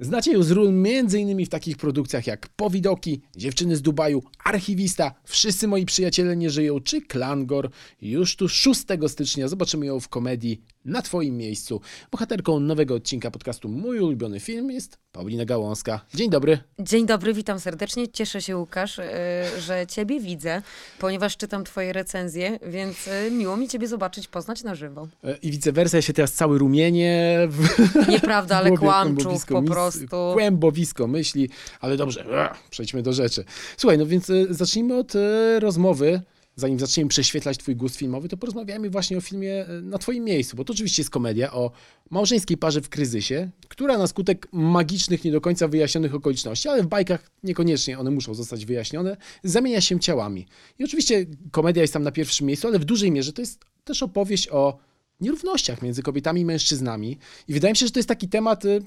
Znacie ją z ról m.in. w takich produkcjach jak Powidoki, Dziewczyny z Dubaju, Archiwista, Wszyscy moi przyjaciele nie żyją czy Klangor. Już tu 6 stycznia zobaczymy ją w komedii Na Twoim miejscu. Bohaterką nowego odcinka podcastu Mój ulubiony film jest Paulina Gałązka. Dzień dobry. Dzień dobry, witam serdecznie. Cieszę się, Łukasz, y, że Ciebie widzę, ponieważ czytam Twoje recenzje, więc y, miło mi Ciebie zobaczyć, poznać na żywo. E, I wice versa, ja się teraz cały rumienie w Nieprawda, ale głowie kłamczów po prostu. Kłębowisko myśli, ale dobrze, przejdźmy do rzeczy. Słuchaj, no więc e, zacznijmy od e, rozmowy. Zanim zaczniemy prześwietlać twój gust filmowy, to porozmawiajmy właśnie o filmie e, na twoim miejscu, bo to oczywiście jest komedia o małżeńskiej parze w kryzysie, która na skutek magicznych, nie do końca wyjaśnionych okoliczności, ale w bajkach niekoniecznie one muszą zostać wyjaśnione, zamienia się ciałami. I oczywiście komedia jest tam na pierwszym miejscu, ale w dużej mierze to jest też opowieść o nierównościach między kobietami i mężczyznami. I wydaje mi się, że to jest taki temat y,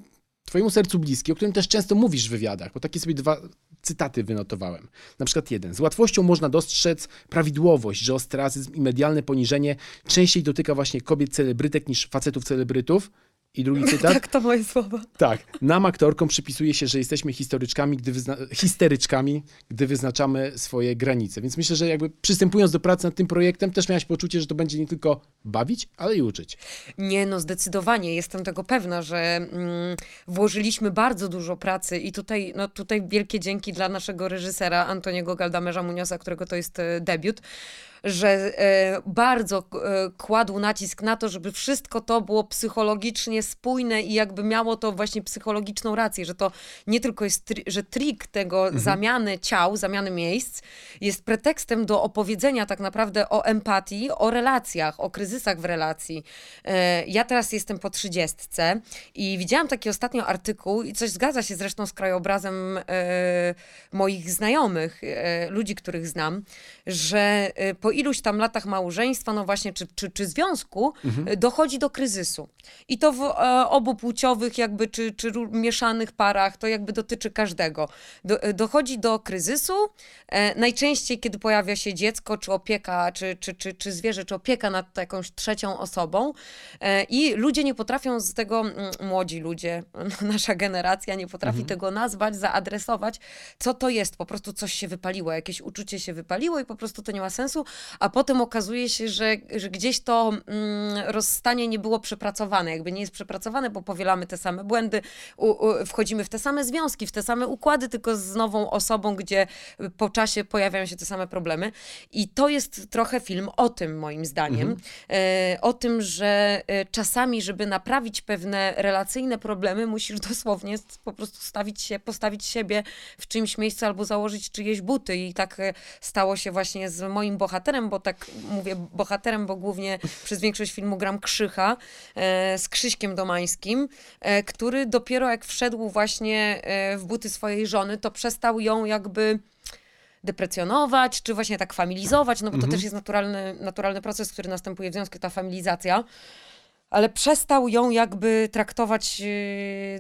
Twojemu sercu bliski, o którym też często mówisz w wywiadach, bo takie sobie dwa cytaty wynotowałem. Na przykład jeden. Z łatwością można dostrzec prawidłowość, że ostracyzm i medialne poniżenie częściej dotyka właśnie kobiet celebrytek niż facetów celebrytów. I drugi cytat. Tak, to moje słowa. Tak, nam aktorkom przypisuje się, że jesteśmy historyczkami, gdy histeryczkami, gdy wyznaczamy swoje granice. Więc myślę, że jakby przystępując do pracy nad tym projektem, też miałaś poczucie, że to będzie nie tylko bawić, ale i uczyć. Nie, no zdecydowanie, jestem tego pewna, że mm, włożyliśmy bardzo dużo pracy i tutaj, no, tutaj wielkie dzięki dla naszego reżysera Antoniego Galdamerza Muniosa, którego to jest e, debiut, że e, bardzo e, kładł nacisk na to, żeby wszystko to było psychologicznie spójne i jakby miało to właśnie psychologiczną rację, że to nie tylko jest, tri- że trik tego zamiany ciał, zamiany miejsc jest pretekstem do opowiedzenia tak naprawdę o empatii, o relacjach, o kryzysach w relacji. E, Ja teraz jestem po trzydziestce i widziałam taki ostatnio artykuł i coś zgadza się zresztą z krajobrazem moich znajomych, ludzi, których znam, że po iluś tam latach małżeństwa, no właśnie, czy, czy, czy związku, e, dochodzi do kryzysu. I to w e, obu płciowych jakby, czy, czy mieszanych parach, to jakby dotyczy każdego. Do, e, dochodzi do kryzysu, e, najczęściej kiedy pojawia się dziecko, czy opieka, czy, czy, czy, czy zwierzę, czy opieka nad jakąś trzecią osobą e, i ludzie nie potrafią z tego, młodzi ludzie, nasza generacja nie potrafi tego nazwać, zaadresować, co to jest, po prostu coś się wypaliło, jakieś uczucie się wypaliło i po prostu to nie ma sensu, a potem okazuje się, że, że gdzieś to mm, rozstanie nie było przepracowane, jakby nie jest przepracowane, bo powielamy te same błędy, u, u, wchodzimy w te same związki, w te same układy, tylko z nową osobą, gdzie po czasie pojawiają się te same problemy. I to jest trochę film o tym, moim zdaniem. E, o tym, że e, czasami, żeby naprawić pewne relacyjne problemy, musisz dosłownie po prostu stawić się, postawić siebie w czyimś miejscu albo założyć czyjeś buty. I tak e, stało się właśnie z moim bohaterem, bo tak mówię bohaterem, bo głównie przez większość filmu gram Krzycha e, z Krzyśkiem Domańskim, e, który dopiero jak wszedł właśnie e, w buty swojej żony, to przestał ją jakby deprecjonować, czy właśnie tak familizować, no bo to też jest naturalny, naturalny proces, który następuje w związku, ta familizacja. Ale przestał ją jakby traktować, yy,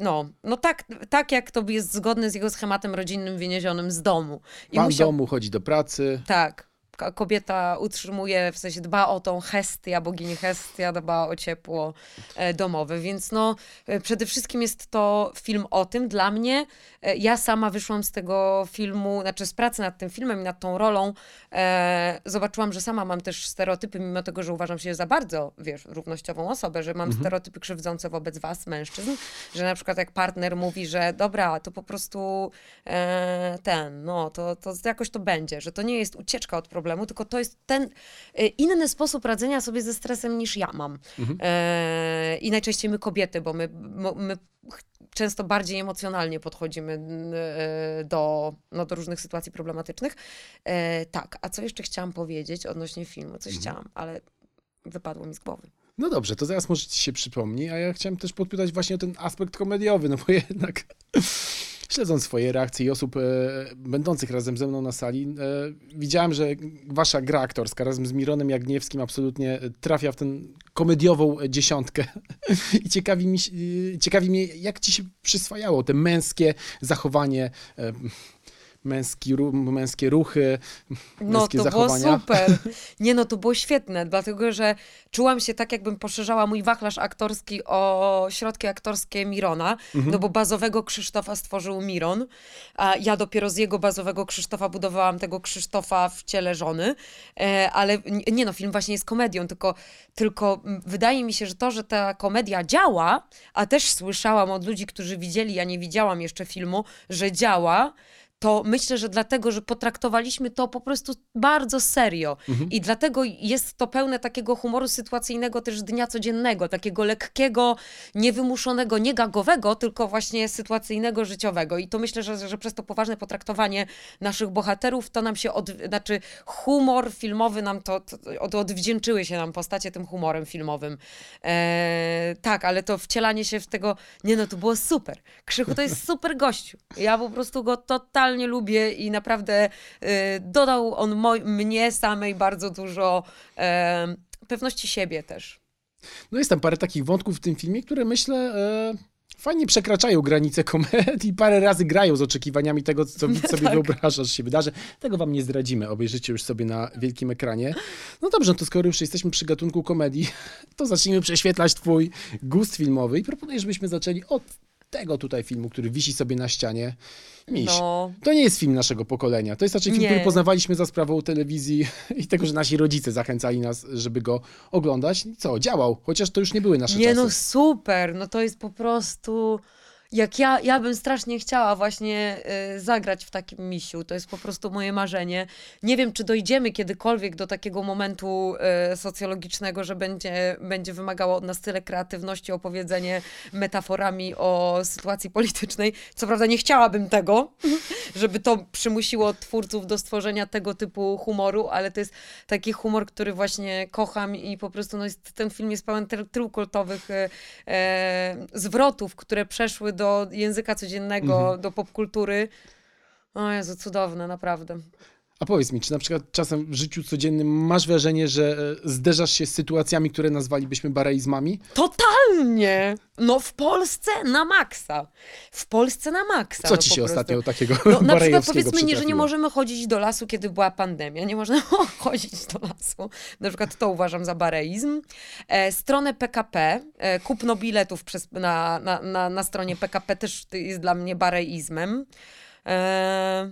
no, no tak, tak, jak to jest zgodne z jego schematem rodzinnym wyniezionym z domu. I Pan musiał, domu chodzi do pracy. tak. Kobieta utrzymuje, w sensie dba o tą Hestia, bogini Hestia, dba o ciepło e, domowe, więc no e, przede wszystkim jest to film o tym. Dla mnie, e, ja sama wyszłam z tego filmu, znaczy z pracy nad tym filmem i nad tą rolą, e, zobaczyłam, że sama mam też stereotypy, mimo tego, że uważam się za bardzo, wiesz, równościową osobę, że mam stereotypy krzywdzące wobec was, mężczyzn, że na przykład jak partner mówi, że dobra, to po prostu e, ten, no, to, to jakoś to będzie, że to nie jest ucieczka od problemu, tylko to jest ten e, inny sposób radzenia sobie ze stresem niż ja mam. E, I najczęściej my kobiety, bo my, my często bardziej emocjonalnie podchodzimy e, do, no, do różnych sytuacji problematycznych. E, tak, a co jeszcze chciałam powiedzieć odnośnie filmu? Coś chciałam, ale wypadło mi z głowy. No dobrze, to zaraz może ci się przypomni, a ja chciałem też podpytać właśnie o ten aspekt komediowy, no bo jednak śledząc swoje reakcje i osób e, będących razem ze mną na sali, e, widziałem, że wasza gra aktorska razem z Mironem Jagniewskim absolutnie trafia w tę komediową dziesiątkę. I ciekawi, mi, się- ciekawi mnie, jak ci się przyswajało te męskie zachowanie e, męski, męskie ruchy, No męskie to zachowania. było super. Nie no, to było świetne, dlatego że czułam się tak, jakbym poszerzała mój wachlarz aktorski o środki aktorskie Mirona, Mhm. no bo bazowego Krzysztofa stworzył Miron, a ja dopiero z jego bazowego Krzysztofa budowałam tego Krzysztofa w ciele żony, e, ale nie- no, film właśnie jest komedią, tylko, tylko wydaje mi się, że to, że ta komedia działa, a też słyszałam od ludzi, którzy widzieli, ja nie widziałam jeszcze filmu, że działa, to myślę, że dlatego, że potraktowaliśmy to po prostu bardzo serio. I dlatego jest to pełne takiego humoru sytuacyjnego też dnia codziennego, takiego lekkiego, niewymuszonego, nie gagowego, tylko właśnie sytuacyjnego, życiowego. I to myślę, że, że przez to poważne potraktowanie naszych bohaterów, to nam się, od, znaczy humor filmowy nam to, to od, odwdzięczyły się nam postacie tym humorem filmowym. E, tak, ale to wcielanie się w tego, nie no, to było super. Krzychu to jest super gościu. Ja po prostu go totalnie lubię i naprawdę e, dodał on moj, mnie samej bardzo dużo e, pewności siebie też. No jest tam parę takich wątków w tym filmie, które myślę e, fajnie przekraczają granice komedii, parę razy grają z oczekiwaniami tego, co widz sobie Tak. wyobraża, że się wydarzy. Tego wam nie zdradzimy, obejrzycie już sobie na wielkim ekranie. No dobrze, no to skoro już jesteśmy przy gatunku komedii, to zacznijmy prześwietlać twój gust filmowy i proponuję, żebyśmy zaczęli od tego tutaj filmu, który wisi sobie na ścianie. Miś. No, To nie jest film naszego pokolenia. To jest raczej film, Nie. który poznawaliśmy za sprawą telewizji i tego, że nasi rodzice zachęcali nas, żeby go oglądać. I co, działał, chociaż to już nie były nasze nie czasy. no super, no to jest po prostu... Jak ja, ja bym strasznie chciała właśnie y, zagrać w takim misiu, to jest po prostu moje marzenie. Nie wiem, czy dojdziemy kiedykolwiek do takiego momentu y, socjologicznego, że będzie, będzie wymagało od nas tyle kreatywności, opowiedzenie metaforami o sytuacji politycznej. Co prawda nie chciałabym tego, żeby to przymusiło twórców do stworzenia tego typu humoru, ale to jest taki humor, który właśnie kocham i po prostu no jest, ten film jest pełen tyl- tylu kultowych e, e, zwrotów, które przeszły do języka codziennego, Mhm. do popkultury. O Jezu, cudowne, naprawdę. A powiedz mi, czy na przykład czasem w życiu codziennym masz wrażenie, że e, zderzasz się z sytuacjami, które nazwalibyśmy bareizmami? Totalnie! No w Polsce na maksa. W Polsce na maksa. Co no ci się prostu. ostatnio takiego No, na przykład powiedzmy, nie, że nie możemy chodzić do lasu, kiedy była pandemia. Nie można chodzić do lasu. Na przykład to uważam za bareizm. E, stronę PKP, e, kupno biletów przez, na, na, na, na stronie PKP też jest dla mnie bareizmem. E,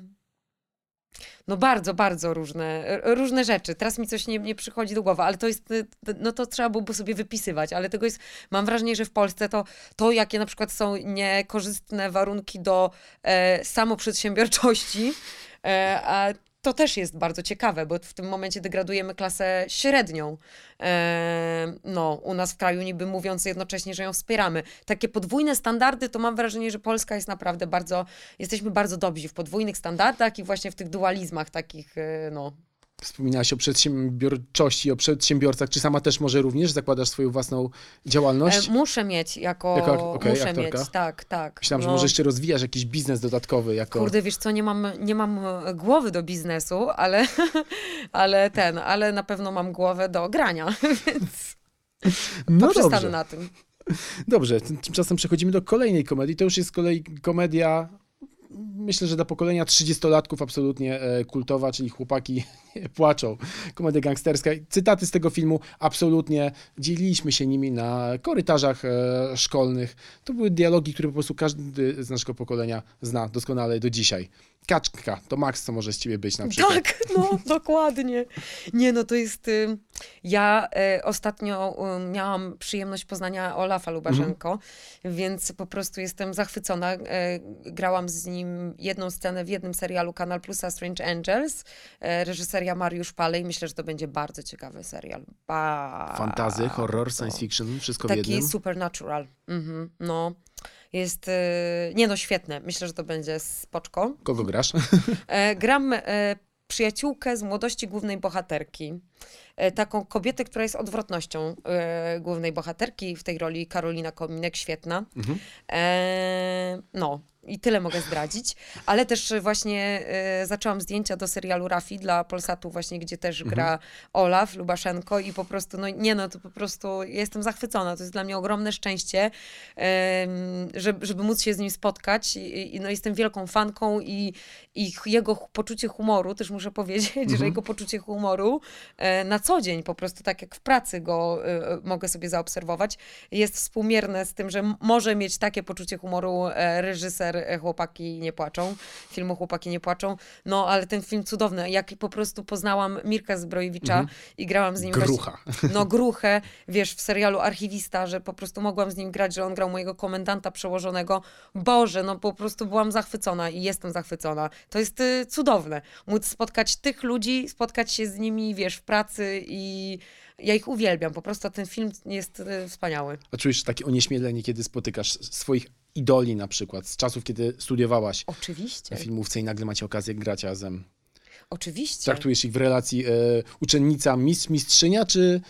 no bardzo, bardzo różne, różne rzeczy. Teraz mi coś nie, nie przychodzi do głowy, ale to jest, y, no to trzeba byłoby sobie wypisywać, ale tego jest, mam wrażenie, że w Polsce to, to jakie na przykład są niekorzystne warunki do e, samoprzedsiębiorczości, e, a to też jest bardzo ciekawe, bo w tym momencie degradujemy klasę średnią. E, no, u nas w kraju niby mówiąc jednocześnie, że ją wspieramy. Takie podwójne standardy, to mam wrażenie, że Polska jest naprawdę bardzo, jesteśmy bardzo dobrzy w podwójnych standardach i właśnie w tych dualizmach takich, e, no, Wspominałaś o przedsiębiorczości, o przedsiębiorcach. Czy sama też może również zakładasz swoją własną działalność? E, muszę mieć jako, Jako ak- okej, muszę aktorka? mieć, tak, tak. Myślałam, że no. może jeszcze rozwijasz jakiś biznes dodatkowy jako... Kurde, wiesz co, nie mam, nie mam e, głowy do biznesu, ale, ale ten, ale na pewno mam głowę do grania, więc no poprzestanę dobrze. na tym. Dobrze, tym- tymczasem przechodzimy do kolejnej komedii. To już jest z kolei komedia, myślę, że dla pokolenia 30-latków absolutnie e, kultowa, czyli chłopaki płaczą. Komedia gangsterska. Cytaty z tego filmu absolutnie dzieliliśmy się nimi na korytarzach e, szkolnych. To były dialogi, które po prostu każdy z naszego pokolenia zna doskonale do dzisiaj. Kaczka, to Max, co może z ciebie być na przykład. Tak, no, dokładnie. Nie, no to jest... y, Ja e, ostatnio y, miałam przyjemność poznania Olafa Lubaszenko, więc po prostu jestem zachwycona. E, grałam z nim jedną scenę w jednym serialu Kanal Plusa Strange Angels, e, reżyseria Mariusz Palej. Myślę, że to będzie bardzo ciekawy serial. Ba- Fantazy, horror, science fiction, wszystko w Taki jednym. supernatural. Mhm, no. Jest, y, nie no, świetne. Myślę, że to będzie spoczko. Kogo grasz? E, gram e, przyjaciółkę z młodości głównej bohaterki. E, taką kobietę, która jest odwrotnością głównej bohaterki. W tej roli Karolina Kominek, świetna. Mhm. E, no, I tyle mogę zdradzić, ale też właśnie e, zaczęłam zdjęcia do serialu Rafi dla Polsatu właśnie, gdzie też Mhm. gra Olaf Lubaszenko i po prostu, no nie no, to po prostu jestem zachwycona, to jest dla mnie ogromne szczęście, em, żeby, żeby móc się z nim spotkać i, i no jestem wielką fanką i, i jego poczucie humoru, też muszę powiedzieć, Mhm. że jego poczucie humoru e, na co dzień po prostu, tak jak w pracy go e, mogę sobie zaobserwować, jest współmierne z tym, że może mieć takie poczucie humoru reżyser e, Chłopaki nie płaczą, filmu Chłopaki nie płaczą, no ale ten film cudowny, jak po prostu poznałam Mirka Zbrojewicza i grałam z nim właśnie- Grucha. no gruchę, wiesz, w serialu Archiwista, że po prostu mogłam z nim grać, że on grał mojego komendanta przełożonego. Boże, no po prostu byłam zachwycona i jestem zachwycona. To jest y, cudowne. Móc spotkać tych ludzi, spotkać się z nimi, wiesz, w pracy i ja ich uwielbiam. Po prostu ten film jest y, wspaniały. A czujesz takie onieśmielenie, kiedy spotykasz swoich idoli na przykład, z czasów, kiedy studiowałaś Oczywiście, na filmówce i nagle macie okazję grać razem. oczywiście. Traktujesz ich w relacji e, uczennica, mistrz, mistrzynia, czy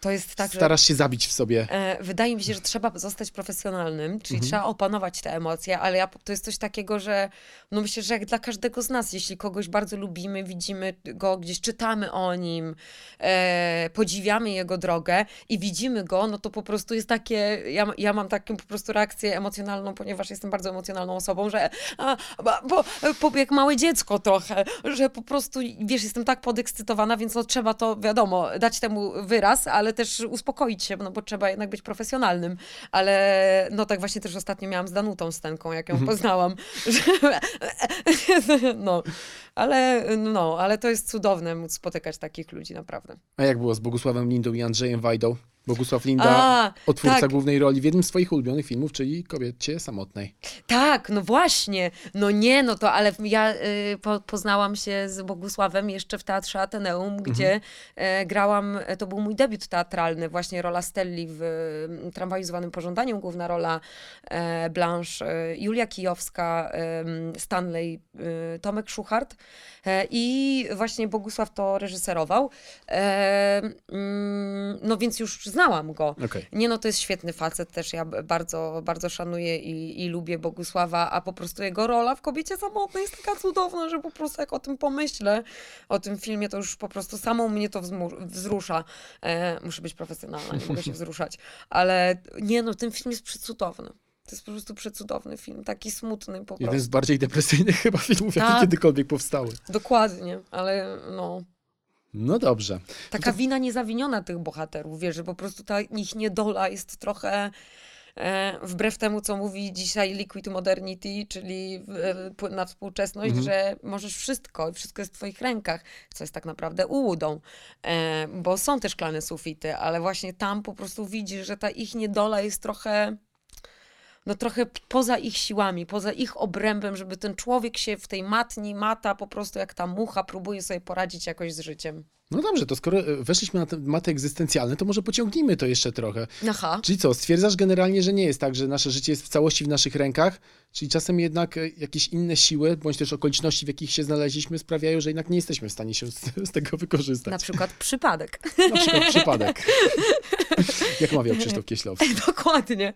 To jest tak, starasz się zabić w sobie? E, Wydaje mi się, że trzeba zostać profesjonalnym, czyli Mhm. trzeba opanować te emocje, ale ja, to jest coś takiego, że no myślę, że jak dla każdego z nas, jeśli kogoś bardzo lubimy, widzimy go, gdzieś czytamy o nim, e, podziwiamy jego drogę i widzimy go, no to po prostu jest takie, ja, ja mam taką po prostu reakcję emocjonalną, ponieważ jestem bardzo emocjonalną osobą, że a, bo, bo, bo jak małe dziecko trochę, że po prostu, wiesz, jestem tak podekscytowana, więc no trzeba to, wiadomo, dać temu wyraz, ale też uspokoić się, no bo trzeba jednak być profesjonalnym. Ale no tak właśnie też ostatnio miałam z Danutą Stenką, jak ją Mhm. poznałam. No, ale, no, ale to jest cudowne móc spotykać takich ludzi, naprawdę. A jak było z Bogusławem Lindą i Andrzejem Wajdą? Bogusław Linda, A, otwórca tak. głównej roli w jednym z swoich ulubionych filmów, czyli Kobiecie samotnej. Tak, no właśnie. No nie, no to ale ja y, po, poznałam się z Bogusławem jeszcze w Teatrze Ateneum, gdzie e, grałam, e, to był mój debiut teatralny, właśnie rola Stelli w y, Tramwaju zwanym Pożądaniem, główna rola e, Blanche, Julia Kijowska, Stanley, y, Tomek Szuchart i właśnie Bogusław to reżyserował. Mm, no więc już znałam go. Okej. Nie no, to jest świetny facet, też ja bardzo, bardzo szanuję i, i lubię Bogusława, a po prostu jego rola w Kobiecie Samotnej jest taka cudowna, że po prostu jak o tym pomyślę, o tym filmie, to już po prostu samą mnie to wzrusza. E, muszę być profesjonalna, nie mogę się wzruszać, ale nie no, ten film jest przecudowny. To jest po prostu przecudowny film, taki smutny po Jeden prostu. z bardziej depresyjnych chyba filmów, jakie Tak. kiedykolwiek powstały. Dokładnie, ale no... No dobrze. Taka wina niezawiniona tych bohaterów, wiesz, że po prostu ta ich niedola jest trochę e, wbrew temu, co mówi dzisiaj Liquid Modernity, czyli e, na współczesność, Mhm. że możesz wszystko i wszystko jest w twoich rękach, co jest tak naprawdę ułudą, e, bo są też szklane sufity, ale właśnie tam po prostu widzisz, że ta ich niedola jest trochę no trochę poza ich siłami, poza ich obrębem, żeby ten człowiek się w tej matni mata po prostu jak ta mucha próbuje sobie poradzić jakoś z życiem. No dobrze, to skoro e, weszliśmy na tematy egzystencjalne, to może pociągnijmy to jeszcze trochę. Aha. Czyli co, stwierdzasz generalnie, że nie jest tak, że nasze życie jest w całości w naszych rękach, czyli czasem jednak e, jakieś inne siły, bądź też okoliczności, w jakich się znaleźliśmy, sprawiają, że jednak nie jesteśmy w stanie się z, z tego wykorzystać. Na przykład przypadek. Na przykład przypadek. Jak mawiał Krzysztof Kieślowski. Dokładnie.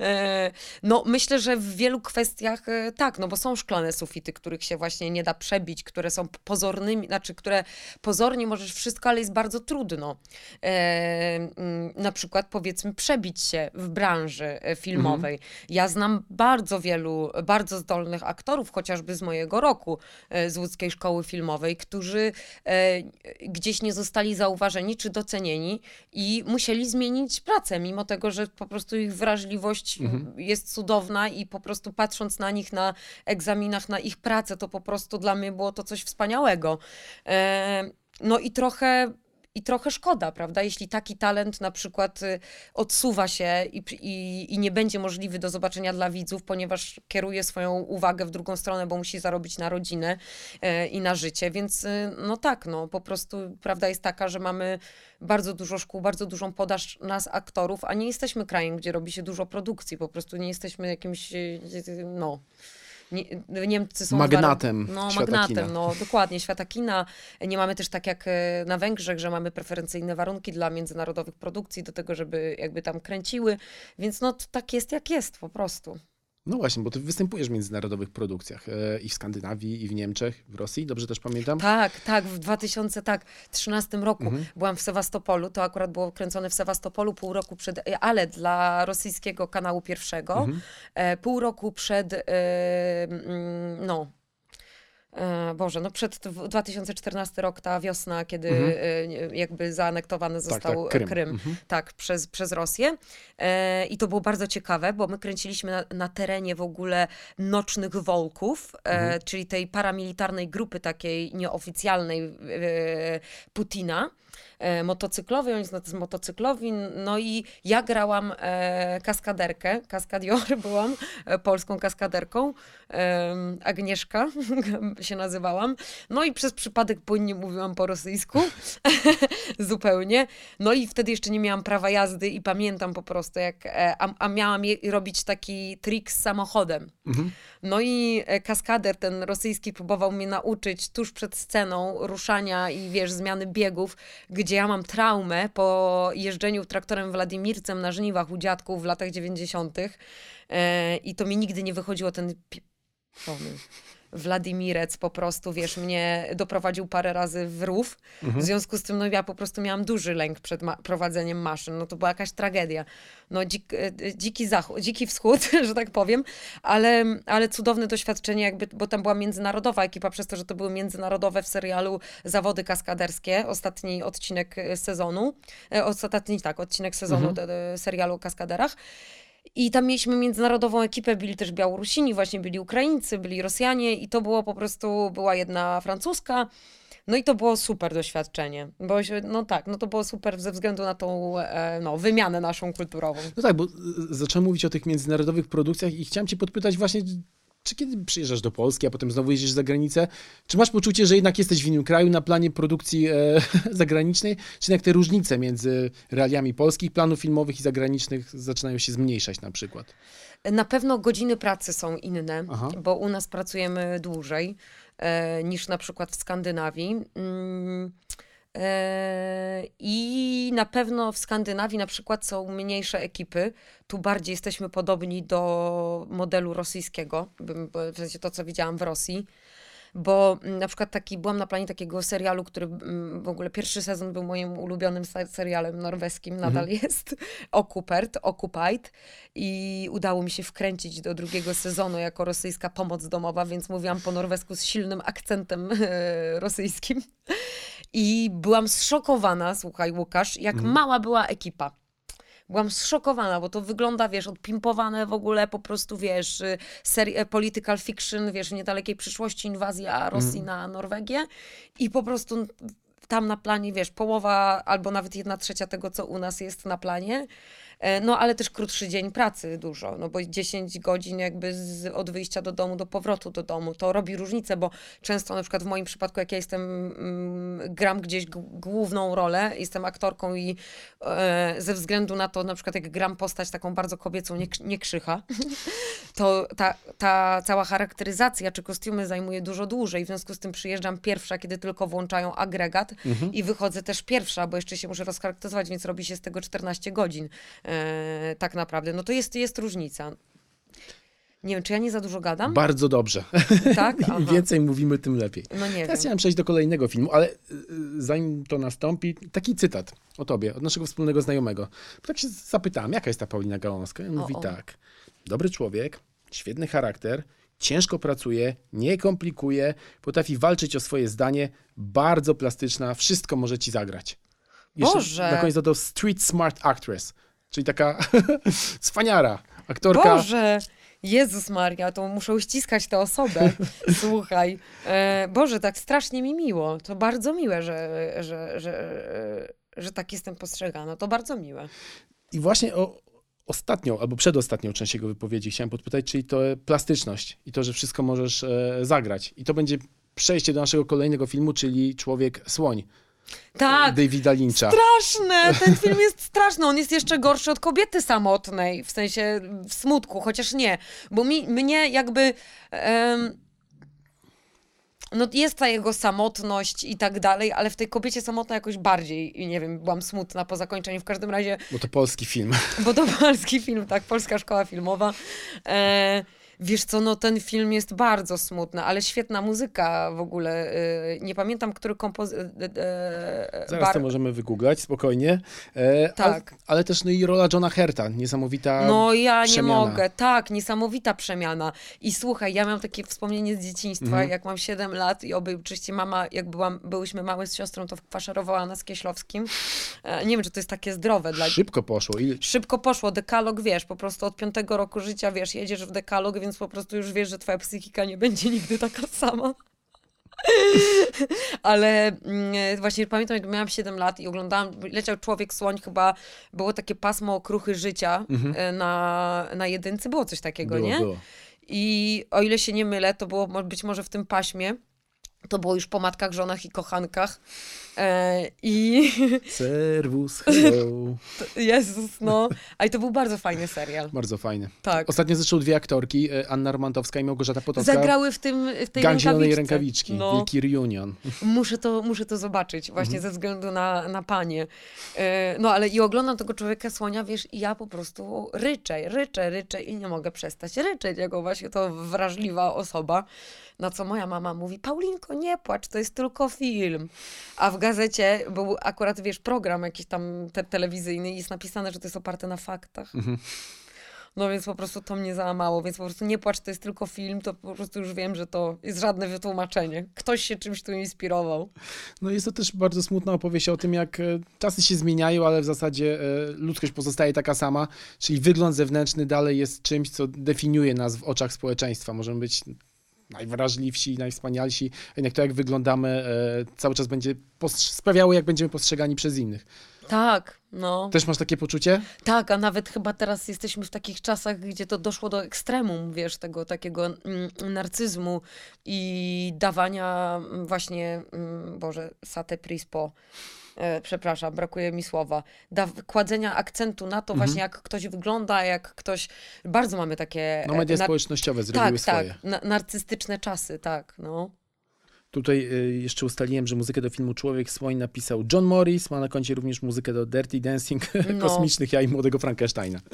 E, No, myślę, że w wielu kwestiach e, tak, no bo są szklane sufity, których się właśnie nie da przebić, które są pozornymi, znaczy, które pozornie możesz wszystko, ale jest bardzo trudno. Mm, Na przykład, powiedzmy, przebić się w branży filmowej. Ja znam bardzo wielu, bardzo zdolnych aktorów, chociażby z mojego roku, e, z łódzkiej szkoły filmowej, którzy e, gdzieś nie zostali zauważeni czy docenieni i musieli zmienić pracę, mimo tego, że po prostu ich wrażliwość jest cudowna i po prostu patrząc na nich na egzaminach, na ich pracę, to po prostu dla mnie było to coś wspaniałego. E, no i trochę. I trochę szkoda, prawda? Jeśli taki talent na przykład y, odsuwa się i, i, i nie będzie możliwy do zobaczenia dla widzów, ponieważ kieruje swoją uwagę w drugą stronę, bo musi zarobić na rodzinę e, i na życie. Więc y, no tak, no po prostu prawda jest taka, że mamy bardzo dużo szkół, bardzo dużą podaż nas aktorów, a nie jesteśmy krajem, gdzie robi się dużo produkcji. Po prostu nie jesteśmy jakimś, y, no. Nie, Niemcy są Magnatem no, magnatem, kina. no dokładnie, świata kina. Nie mamy też tak jak e, na Węgrzech, że mamy preferencyjne warunki dla międzynarodowych produkcji do tego, żeby jakby tam kręciły, więc no tak jest jak jest po prostu. No właśnie, bo ty występujesz w międzynarodowych produkcjach e, i w Skandynawii, i w Niemczech, w Rosji, dobrze też pamiętam? Tak, tak, w 2013 roku Mhm. byłam w Sewastopolu, to akurat było kręcone w Sewastopolu pół roku przed, ale dla rosyjskiego kanału pierwszego, Mhm. e, pół roku przed, e, no, e, Boże, no przed dw- 2014 rok, ta wiosna, kiedy e, jakby zaanektowany został Mhm. tak, Krym. Krym, Mhm. tak, przez, przez Rosję. E, I to było bardzo ciekawe, bo my kręciliśmy na, na terenie w ogóle Nocnych Wolków, e, Mhm. czyli tej paramilitarnej grupy takiej nieoficjalnej e, Putina. Motocyklowej, oni są tacy motocyklowi, no i ja grałam e, kaskaderkę, kaskadior byłam, e, polską kaskaderką, Agnieszka się nazywałam, no i przez przypadek płynnie mówiłam po rosyjsku, zupełnie, no i wtedy jeszcze nie miałam prawa jazdy i pamiętam po prostu jak, e, a, a miałam robić taki trik z samochodem, Mhm. no i kaskader ten rosyjski próbował mnie nauczyć tuż przed sceną ruszania i wiesz, zmiany biegów, gdzie ja mam traumę po jeżdżeniu traktorem Władimircem na żniwach u dziadków w latach 90. E, I to mi nigdy nie wychodziło ten pomysł. Władimirec po prostu, wiesz, mnie doprowadził parę razy w rów. W związku z tym, no ja po prostu miałam duży lęk przed ma- prowadzeniem maszyn. No to była jakaś tragedia. No dzik, e, dziki zachód, dziki wschód, że tak powiem, ale, ale cudowne doświadczenie jakby, bo tam była międzynarodowa ekipa, przez to, że to były międzynarodowe w serialu Zawody Kaskaderskie, ostatni odcinek e, sezonu, e, ostatni, tak, odcinek sezonu Mhm. serialu o kaskaderach. I tam mieliśmy międzynarodową ekipę, byli też Białorusini, właśnie byli Ukraińcy, byli Rosjanie i to było po prostu, była jedna francuska. No i to było super doświadczenie, bo się, no tak, no to było super ze względu na tą e, no, wymianę naszą kulturową. No tak, bo zacząłem mówić o tych międzynarodowych produkcjach i chciałem cię podpytać właśnie, czy kiedy przyjeżdżasz do Polski, a potem znowu jeździsz za granicę, czy masz poczucie, że jednak jesteś w innym kraju na planie produkcji e, zagranicznej, czy jednak te różnice między realiami polskich planów filmowych i zagranicznych zaczynają się zmniejszać na przykład? Na pewno godziny pracy są inne, Aha. bo u nas pracujemy dłużej e, niż na przykład w Skandynawii. Mm, I na pewno w Skandynawii na przykład są mniejsze ekipy. Tu bardziej jesteśmy podobni do modelu rosyjskiego, w sensie to, co widziałam w Rosji. Bo mm, na przykład taki, byłam na planie takiego serialu, który mm, w ogóle pierwszy sezon był moim ulubionym se- serialem norweskim, nadal jest, Occupert, Occupied i udało mi się wkręcić do drugiego sezonu jako rosyjska pomoc domowa, więc mówiłam po norwesku z silnym akcentem e, rosyjskim. I byłam zszokowana, słuchaj Łukasz, jak mała była ekipa. Byłam zszokowana, bo to wygląda, wiesz, odpimpowane w ogóle, po prostu, wiesz, y, seri- e, political fiction, wiesz, w niedalekiej przyszłości inwazja Rosji na Norwegię i po prostu tam na planie, wiesz, połowa albo nawet jedna trzecia tego, co u nas jest na planie. E, No, ale też krótszy dzień pracy dużo, no bo 10 godzin jakby z, od wyjścia do domu do powrotu do domu, to robi różnicę, bo często na przykład w moim przypadku, jak ja jestem, mm, gram gdzieś główną rolę, jestem aktorką i e, ze względu na to, na przykład jak gram postać taką bardzo kobiecą, nie, nie krzycha, to ta, ta cała charakteryzacja czy kostiumy zajmuje dużo dłużej. W związku z tym przyjeżdżam pierwsza, kiedy tylko włączają agregat i wychodzę też pierwsza, bo jeszcze się muszę rozcharakteryzować, więc robi się z tego 14 godzin e, tak naprawdę. No to jest, jest różnica. Nie wiem, czy ja nie za dużo gadam? Bardzo dobrze. tak? Im więcej mówimy, tym lepiej. No nie Teraz wiem. chciałem przejść do kolejnego filmu, ale y, y, zanim to nastąpi, taki cytat o tobie, od naszego wspólnego znajomego. Tak się zapytałem, jaka jest ta Paulina Gałązka? I on O, mówi o. tak. Dobry człowiek, świetny charakter, ciężko pracuje, nie komplikuje, potrafi walczyć o swoje zdanie, bardzo plastyczna, wszystko może ci zagrać. Jeszcze Boże! Na koniec dodał street smart actress, czyli taka cwaniara, aktorka. Boże! Jezus Maria, to muszę uściskać tę osobę. Słuchaj. E, Boże, tak strasznie mi miło. To bardzo miłe, że, że, że, że tak jestem postrzegana. To bardzo miłe. I właśnie o ostatnią albo przedostatnią część jego wypowiedzi chciałem podpytać, czyli to plastyczność i to, że wszystko możesz e, zagrać. I to będzie przejście do naszego kolejnego filmu, czyli Człowiek Słoń Tak, Davida Lyncha. straszne! Ten film jest straszny. On jest jeszcze gorszy od kobiety samotnej, w sensie w smutku, chociaż nie. Bo mi, mnie jakby... em, no jest ta jego samotność i tak dalej, ale w tej kobiecie samotna jakoś bardziej, nie wiem, byłam smutna po zakończeniu. W każdym razie, Bo to polski film. bo to polski film, tak, polska szkoła filmowa. E, wiesz co, no ten film jest bardzo smutny, ale świetna muzyka w ogóle. E, nie pamiętam, który kompozytor... E, Zaraz to możemy wygooglać, spokojnie. E, Tak. Ale, ale też no i rola Johna Herta, niesamowita No ja nie przemiana. mogę. Tak, niesamowita przemiana. I słuchaj, ja mam takie wspomnienie z dzieciństwa, Mhm. jak mam 7 lat i oby, oczywiście mama, jak byłam, byłyśmy małe z siostrą, to faszerowała nas Kieślowskim. E, nie wiem, czy to jest takie zdrowe dla Szybko poszło. I Szybko poszło, dekalog, wiesz, po prostu od piątego roku życia, wiesz, jedziesz w dekalog, więc po prostu już wiesz, że twoja psychika nie będzie nigdy taka sama. Ale mm, właśnie pamiętam, jak miałam 7 lat i oglądałam, leciał Człowiek Słoń, chyba było takie pasmo okruchy życia e, na, na jedynce, było coś takiego, było, nie? było. I o ile się nie mylę, to było być może w tym paśmie, to było już po matkach, żonach i kochankach. E, I Servus, hello. Jezus, no. A i to był bardzo fajny serial. Bardzo fajny. Tak. Ostatnio zresztą dwie aktorki, e, Anna Romantowska i Małgorzata Potocka. Zagrały w tym w tej Gang rękawiczce. Rękawiczki. No, Wielki reunion. muszę to, muszę to zobaczyć, właśnie Mhm. ze względu na, na panie. E, No ale i oglądam tego człowieka słonia, wiesz, i ja po prostu ryczę, ryczę, ryczę i nie mogę przestać ryczeć, jako właśnie to wrażliwa osoba. Na co moja mama mówi, Paulinko, nie płacz, to jest tylko film. A w gazecie był akurat, wiesz, program jakiś tam te, telewizyjny i jest napisane, że to jest oparte na faktach. Mhm. No więc po prostu to mnie załamało, więc po prostu nie płacz, to jest tylko film, to po prostu już wiem, że to jest żadne wytłumaczenie. Ktoś się czymś tu inspirował. No jest to też bardzo smutna opowieść o tym, jak e, czasy się zmieniają, ale w zasadzie e, ludzkość pozostaje taka sama, czyli wygląd zewnętrzny dalej jest czymś, co definiuje nas w oczach społeczeństwa. Możemy być najwrażliwsi, najwspanialsi, jednak to, jak wyglądamy, e, cały czas będzie sprawiało, jak będziemy postrzegani przez innych. Tak, no. Też masz takie poczucie? Tak, a nawet chyba teraz jesteśmy w takich czasach, gdzie to doszło do ekstremum, wiesz, tego takiego mm, narcyzmu i dawania mm, właśnie, mm, Boże, sate prispo, przepraszam, brakuje mi słowa, da, kładzenia akcentu na to właśnie, jak ktoś wygląda, jak ktoś, bardzo mamy takie... No media e, nar- społecznościowe zrobiły tak, swoje. tak, na, narcystyczne czasy, tak, no. Tutaj y, jeszcze ustaliłem, że muzykę do filmu Człowiek Słoń napisał John Morris, ma na koncie również muzykę do Dirty Dancing, No. Kosmicznych Ja i Młodego Frankensteina.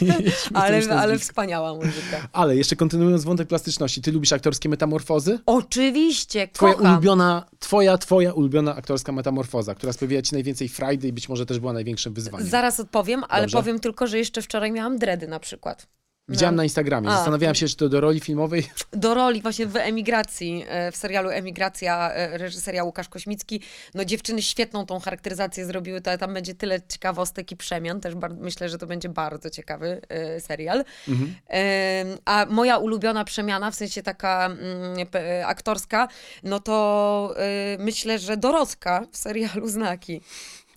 Dobrze, Ale, ale wspaniała muzyka. Ale jeszcze kontynuując wątek plastyczności, ty lubisz aktorskie metamorfozy? Oczywiście, Twoja kocham. ulubiona, twoja, twoja ulubiona aktorska metamorfoza, która sprawiła ci najwięcej frajdy i być może też była największym wyzwaniem. Zaraz odpowiem, ale Dobrze. powiem tylko, że jeszcze wczoraj miałam dredy na przykład. Widziałem no. na Instagramie, A. zastanawiałem się, czy to do roli filmowej. do roli właśnie w Emigracji, e, w serialu Emigracja e, reżyseria Łukasz Kośmicki. No dziewczyny świetną tą charakteryzację zrobiły, to tam będzie tyle ciekawostek i przemian, też myślę, że to będzie bardzo ciekawy e, serial. Mhm. A moja ulubiona przemiana, w sensie taka mm, aktorska, no to myślę, że Dorotka w serialu Znaki.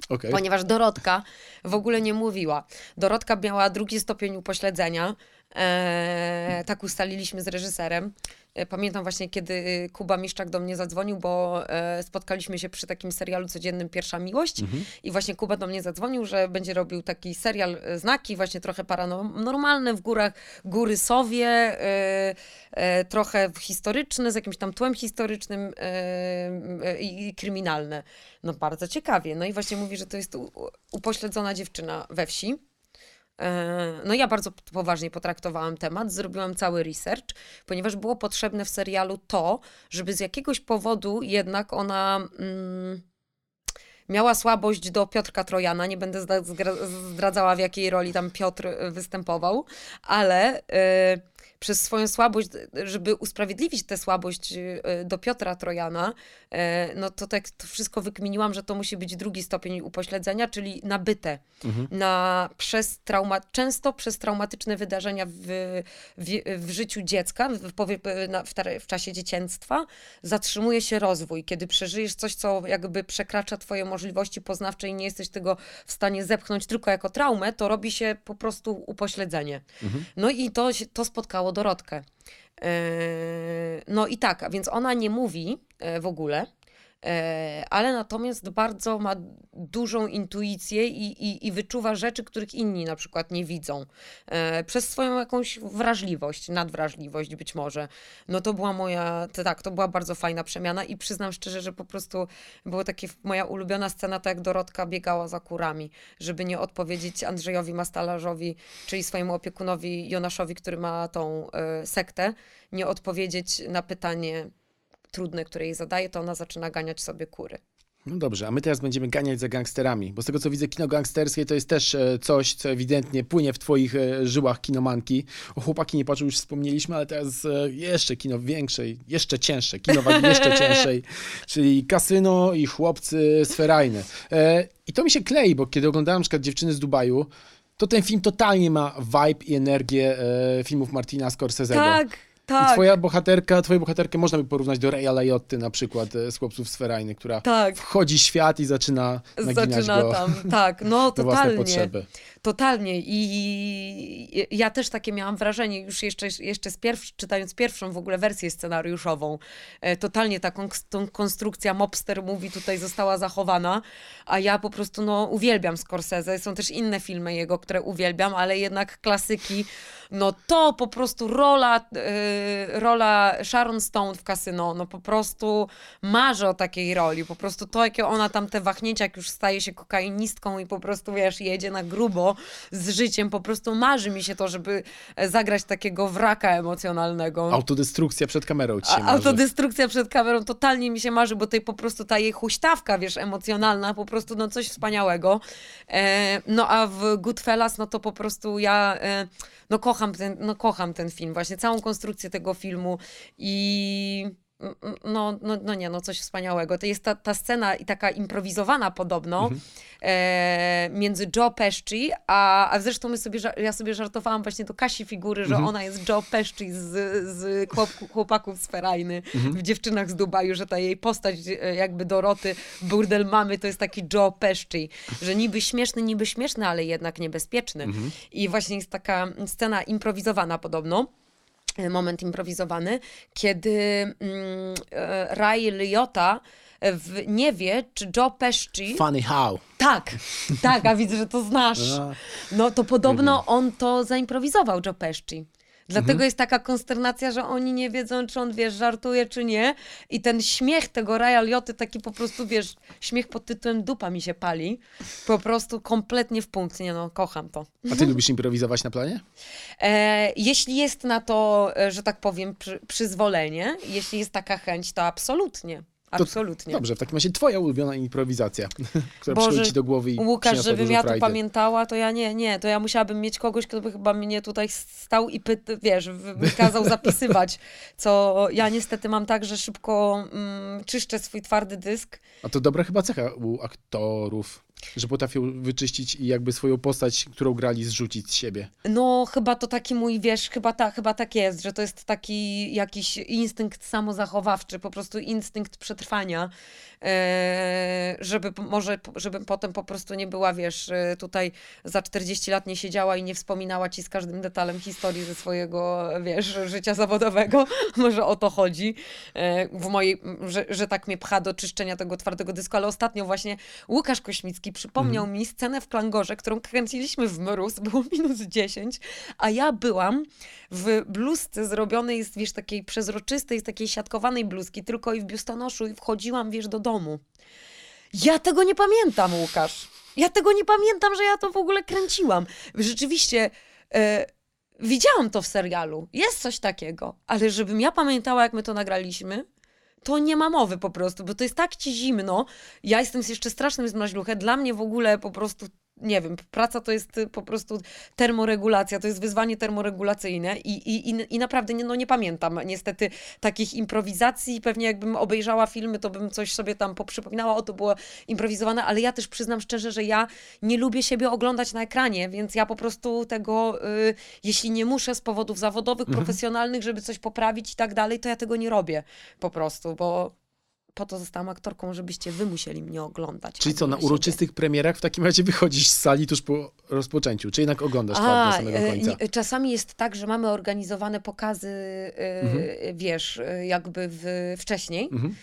Okej. ponieważ Dorotka w ogóle nie mówiła. Dorotka miała drugi stopień upośledzenia. E, tak ustaliliśmy z reżyserem. E, Pamiętam właśnie, kiedy y, Kuba Miszczak do mnie zadzwonił, bo e, spotkaliśmy się przy takim serialu codziennym Pierwsza Miłość i właśnie Kuba do mnie zadzwonił, że będzie robił taki serial Znaki, właśnie trochę paranormalny, w górach Góry Sowie, trochę historyczny, z jakimś tam tłem historycznym i, kryminalne. No bardzo ciekawie. No i właśnie mówi, że to jest upośledzona dziewczyna we wsi. E, No ja bardzo poważnie potraktowałam temat, zrobiłam cały research, ponieważ było potrzebne w serialu to, żeby z jakiegoś powodu jednak ona mm, miała słabość do Piotrka Trojana. Nie będę zdradzała, w jakiej roli tam Piotr e, występował, ale e, przez swoją słabość, żeby usprawiedliwić tę słabość e, do Piotra Trojana, e, no to tak to wszystko wykminiłam, że to musi być drugi stopień upośledzenia, czyli nabyte na przez trauma, często przez traumatyczne wydarzenia w, w, w życiu dziecka, w, w, w czasie dzieciństwa, zatrzymuje się rozwój. Kiedy przeżyjesz coś, co jakby przekracza twoje możliwości poznawcze i nie jesteś tego w stanie zepchnąć tylko jako traumę, to robi się po prostu upośledzenie. No i to, to spotkało Dorotkę. Yy, No i tak, więc ona nie mówi e, w ogóle. E, ale natomiast bardzo ma dużą intuicję i, i, i wyczuwa rzeczy, których inni na przykład nie widzą. E, przez swoją jakąś wrażliwość, nadwrażliwość być może. No to była moja, to tak, to była bardzo fajna przemiana i przyznam szczerze, że po prostu była taka moja ulubiona scena, tak jak Dorotka biegała za kurami, żeby nie odpowiedzieć Andrzejowi Mastalarzowi, czyli swojemu opiekunowi Jonaszowi, który ma tą y, sektę, nie odpowiedzieć na pytanie trudne, które jej zadaje, to ona zaczyna ganiać sobie kury. No dobrze, a my teraz będziemy ganiać za gangsterami, bo z tego co widzę, kino gangsterskie to jest też e, coś, co ewidentnie płynie w twoich e, żyłach kinomanki. O chłopaki nie patrzą, już wspomnieliśmy, ale teraz e, jeszcze kino większej, jeszcze cięższe, kino wagi jeszcze cięższej, czyli kasyno i chłopcy sferajne. I to mi się klei, bo kiedy oglądałem na przykład Dziewczyny z Dubaju, to ten film totalnie ma vibe i energię filmów Martina Scorsese'ego. Tak. Tak. I twoja bohaterka, twoją bohaterkę można by porównać do Reya Lajotty na przykład e, z Chłopców Sferajny, która tak. wchodzi w świat i zaczyna naginać zaczyna go tam, tak, no totalnie. potrzeby. Totalnie i ja też takie miałam wrażenie, już jeszcze, jeszcze z pierwsz, czytając pierwszą w ogóle wersję scenariuszową, e, totalnie taką tą konstrukcja mobster mówi tutaj została zachowana, a ja po prostu no uwielbiam Scorsese, są też inne filmy jego, które uwielbiam, ale jednak klasyki, no to po prostu rola, yy, rola Sharon Stone w kasyno, no po prostu marzę o takiej roli, po prostu to, jakie ona tam te wahnięcia, jak już staje się kokainistką i po prostu, wiesz, jedzie na grubo z życiem, po prostu marzy mi się to, żeby zagrać takiego wraka emocjonalnego. Autodestrukcja przed kamerą ci się. Autodestrukcja przed kamerą totalnie mi się marzy, bo tej po prostu ta jej huśtawka, wiesz, emocjonalna, po prostu no coś wspaniałego. E, no a w Goodfellas, no to po prostu ja e, no kocham ten, no kocham ten film, właśnie całą konstrukcję tego filmu i no, no, no nie, no coś wspaniałego. To jest ta, ta scena i taka improwizowana podobno mhm. e, między Joe Pesci, a, a zresztą my sobie, ja sobie żartowałam właśnie do Kasi figury, że mhm. ona jest Joe Pesci z, z chłopaków z Ferajny mhm. w Dziewczynach z Dubaju, że ta jej postać e, jakby Doroty, burdel mamy, to jest taki Joe Pesci, że niby śmieszny, niby śmieszny, ale jednak niebezpieczny. Mhm. I właśnie jest taka scena improwizowana podobno. E, moment improwizowany, kiedy mm, e, Ray Liotta w, nie wie, czy Joe Pesci... Funny how. Tak, tak, a widzę, że to znasz. No to podobno on to zaimprowizował, Joe Pesci. Dlatego mhm. jest taka konsternacja, że oni nie wiedzą, czy on, wiesz, żartuje, czy nie. I ten śmiech tego Raya Lioty, taki po prostu, wiesz, śmiech pod tytułem dupa mi się pali. Po prostu kompletnie w punkt. Nie no, kocham to. A ty lubisz improwizować na planie? E, jeśli jest na to, e, że tak powiem, przy, przyzwolenie, jeśli jest taka chęć, to absolutnie. Absolutnie. dobrze, w takim razie twoja ulubiona improwizacja, która Boże, przychodzi ci do głowy i Łukasz, żebym ja to pamiętała, to ja nie, nie, to ja musiałabym mieć kogoś, kto by chyba mnie tutaj stał i pyt, wiesz, kazał zapisywać, co ja niestety mam tak, że szybko mm, czyszczę swój twardy dysk. A to dobra chyba cecha u aktorów. Że potrafią wyczyścić i jakby swoją postać, którą grali, zrzucić z siebie. No, chyba to taki mój, wiesz, chyba, ta, chyba tak jest, że to jest taki jakiś instynkt samozachowawczy, po prostu instynkt przetrwania, e, żeby może, żebym potem po prostu nie była, wiesz, e, tutaj za 40 lat nie siedziała i nie wspominała ci z każdym detalem historii ze swojego, wiesz, życia zawodowego. może o to chodzi, e, w mojej, że, że tak mnie pcha do czyszczenia tego twardego dysku, ale ostatnio właśnie Łukasz Kośmicki przypomniał mhm. mi scenę w Klangorze, którą kręciliśmy w mróz, było minus 10, a ja byłam w bluzce zrobionej z, wiesz, takiej przezroczystej, z takiej siatkowanej bluzki, tylko i w biustonoszu i wchodziłam, wiesz, do domu. Ja tego nie pamiętam, Łukasz. Ja tego nie pamiętam, że ja to w ogóle kręciłam. Rzeczywiście... E, widziałam to w serialu. Jest coś takiego, ale żebym ja pamiętała, jak my to nagraliśmy, to nie ma mowy po prostu, bo to jest tak ci zimno. Ja jestem jeszcze strasznym zmraźluchem. Dla mnie w ogóle po prostu nie wiem, praca to jest po prostu termoregulacja, to jest wyzwanie termoregulacyjne i, i, i, i naprawdę nie, no nie pamiętam niestety takich improwizacji. Pewnie jakbym obejrzała filmy, to bym coś sobie tam poprzypominała, o to było improwizowane, ale ja też przyznam szczerze, że ja nie lubię siebie oglądać na ekranie, więc ja po prostu tego, y, jeśli nie muszę z powodów zawodowych, mhm. profesjonalnych, żeby coś poprawić i tak dalej, to ja tego nie robię po prostu, bo po to zostałam aktorką, żebyście wy musieli mnie oglądać. Czyli co, na uroczystych siebie. premierach w takim razie wychodzisz z sali tuż po rozpoczęciu, czy jednak oglądasz A, do samego e, końca? Czasami jest tak, że mamy organizowane pokazy, e, mhm. wiesz, e, jakby w, wcześniej. Mhm.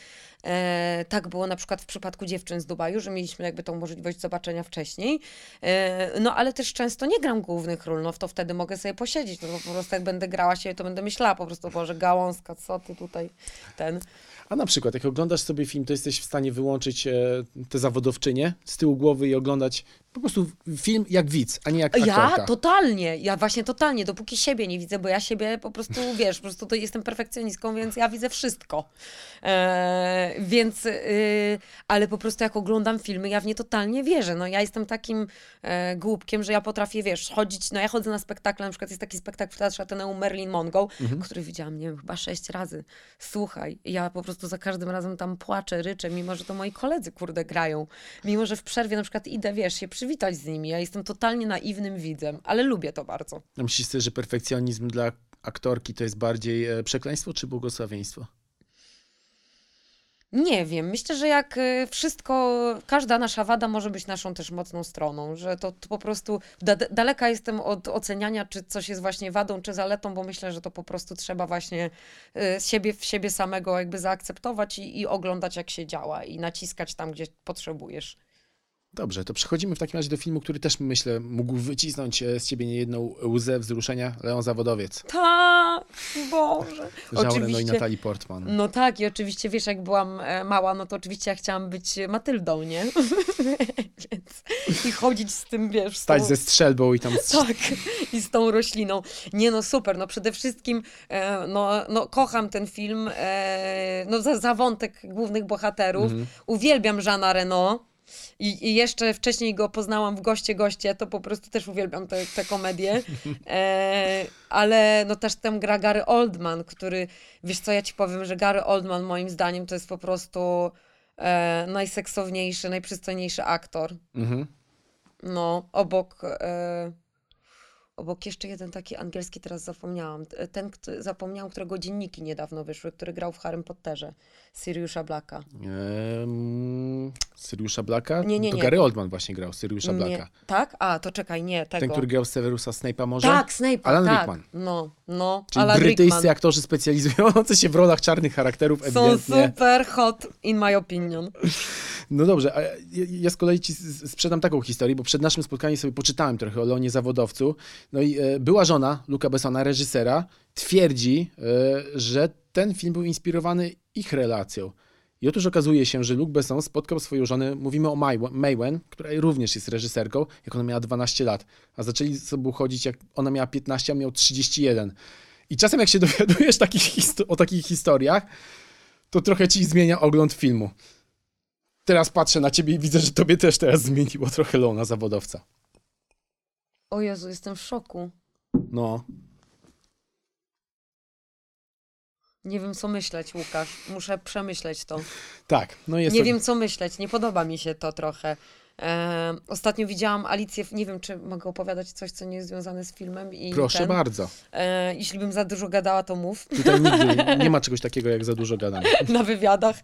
E, tak było na przykład w przypadku dziewczyn z Dubaju, że mieliśmy jakby tą możliwość zobaczenia wcześniej. E, no ale też często nie gram głównych ról, no to wtedy mogę sobie posiedzieć, no po prostu jak będę grała się, to będę myślała po prostu, Boże, gałązka, co ty tutaj, ten. A na przykład, jak oglądasz sobie film, to jesteś w stanie wyłączyć e, te zawodowczynie z tyłu głowy i oglądać po prostu film jak widz, a nie jak aktorka. Ja totalnie, ja właśnie totalnie, dopóki siebie nie widzę, bo ja siebie po prostu, wiesz, po prostu to jestem perfekcjonistką, więc ja widzę wszystko. E, więc, y, ale po prostu jak oglądam filmy, ja w nie totalnie wierzę. No ja jestem takim e, głupkiem, że ja potrafię, wiesz, chodzić, no ja chodzę na spektakle, na przykład jest taki spektakl w Teatrze Ateneum Merlin Mongo, który widziałam, nie wiem, chyba sześć razy. Słuchaj, ja po prostu za każdym razem tam płaczę, ryczę, mimo że to moi koledzy, kurde, grają. Mimo, że w przerwie na przykład idę, wiesz, się przywitać z nimi. Ja jestem totalnie naiwnym widzem, ale lubię to bardzo. A myślisz sobie, że perfekcjonizm dla aktorki to jest bardziej e, przekleństwo czy błogosławieństwo? Nie wiem, myślę, że jak y, wszystko, każda nasza wada może być naszą też mocną stroną, że to, to po prostu da, daleka jestem od oceniania, czy coś jest właśnie wadą, czy zaletą, bo myślę, że to po prostu trzeba właśnie y, siebie w siebie samego jakby zaakceptować i, i oglądać, jak się działa i naciskać tam, gdzie potrzebujesz. Dobrze, to przechodzimy w takim razie do filmu, który też myślę mógł wycisnąć e, z ciebie niejedną łzę wzruszenia. Leon Zawodowiec. Tak, Boże. Jean Reno i Natalie Portman. No tak, i oczywiście wiesz, jak byłam e, mała, no to oczywiście ja chciałam być Matyldą, nie? Więc i chodzić z tym, wiesz... z Stać tą- ze strzelbą i tam... Tak, i z tą rośliną. Nie no, super, no przede wszystkim e, no, no, kocham ten film, no za, za wątek głównych bohaterów. Uwielbiam Jeana Reno. I, I jeszcze wcześniej go poznałam w Goście Goście, to po prostu też uwielbiam te, te komedie. E, ale no też tam gra Gary Oldman, który, wiesz co, ja ci powiem, że Gary Oldman moim zdaniem to jest po prostu e, najseksowniejszy, najprzystojniejszy aktor. Mhm. No, obok. E, obok jeszcze jeden taki angielski, teraz zapomniałam. Ten, zapomniałam, którego dzienniki niedawno wyszły, który grał w Harrym Potterze. Siriusza Blacka. Ehm, Syriusza Blacka? Nie, nie, To nie. Gary Oldman właśnie grał, Syriusza Nie, Blacka. tak? A, to czekaj, nie, tego. Ten, który grał Severusa Snape'a może? Tak, Snape, Alan tak. Rickman. No, no, Czyli Alan brytyjscy Rickman. aktorzy specjalizujący się w rolach czarnych charakterów, Są super hot, in my opinion. No dobrze, a ja, z kolei ci sprzedam taką historię, bo przed naszym spotkaniem sobie poczytałem trochę o Leonie Zawodowcu. No i e, była żona Luca Bessona, reżysera, twierdzi, e, że ten film był inspirowany ich relacją. I otóż okazuje się, że Luc Besson spotkał swoją żonę, mówimy o May- Maywen, która również jest reżyserką, jak ona miała 12 lat, a zaczęli ze sobą chodzić, jak ona miała 15, a miał 31. I czasem jak się dowiadujesz takich o takich historiach, to trochę ci zmienia ogląd filmu. Teraz patrzę na ciebie i widzę, że tobie też teraz zmieniło trochę Leona zawodowca. O Jezu, jestem w szoku. No, Nie wiem, co myśleć, Łukasz. Muszę przemyśleć to. tak. No jest Nie to... wiem, co myśleć. Nie podoba mi się to trochę. E, ostatnio widziałam Alicję, nie wiem, czy mogę opowiadać coś, co nie jest związane z filmem. I Proszę ten, bardzo. E, jeśli bym za dużo gadała, to mów Tutaj nigdy nie ma czegoś takiego jak za dużo gadania. na wywiadach.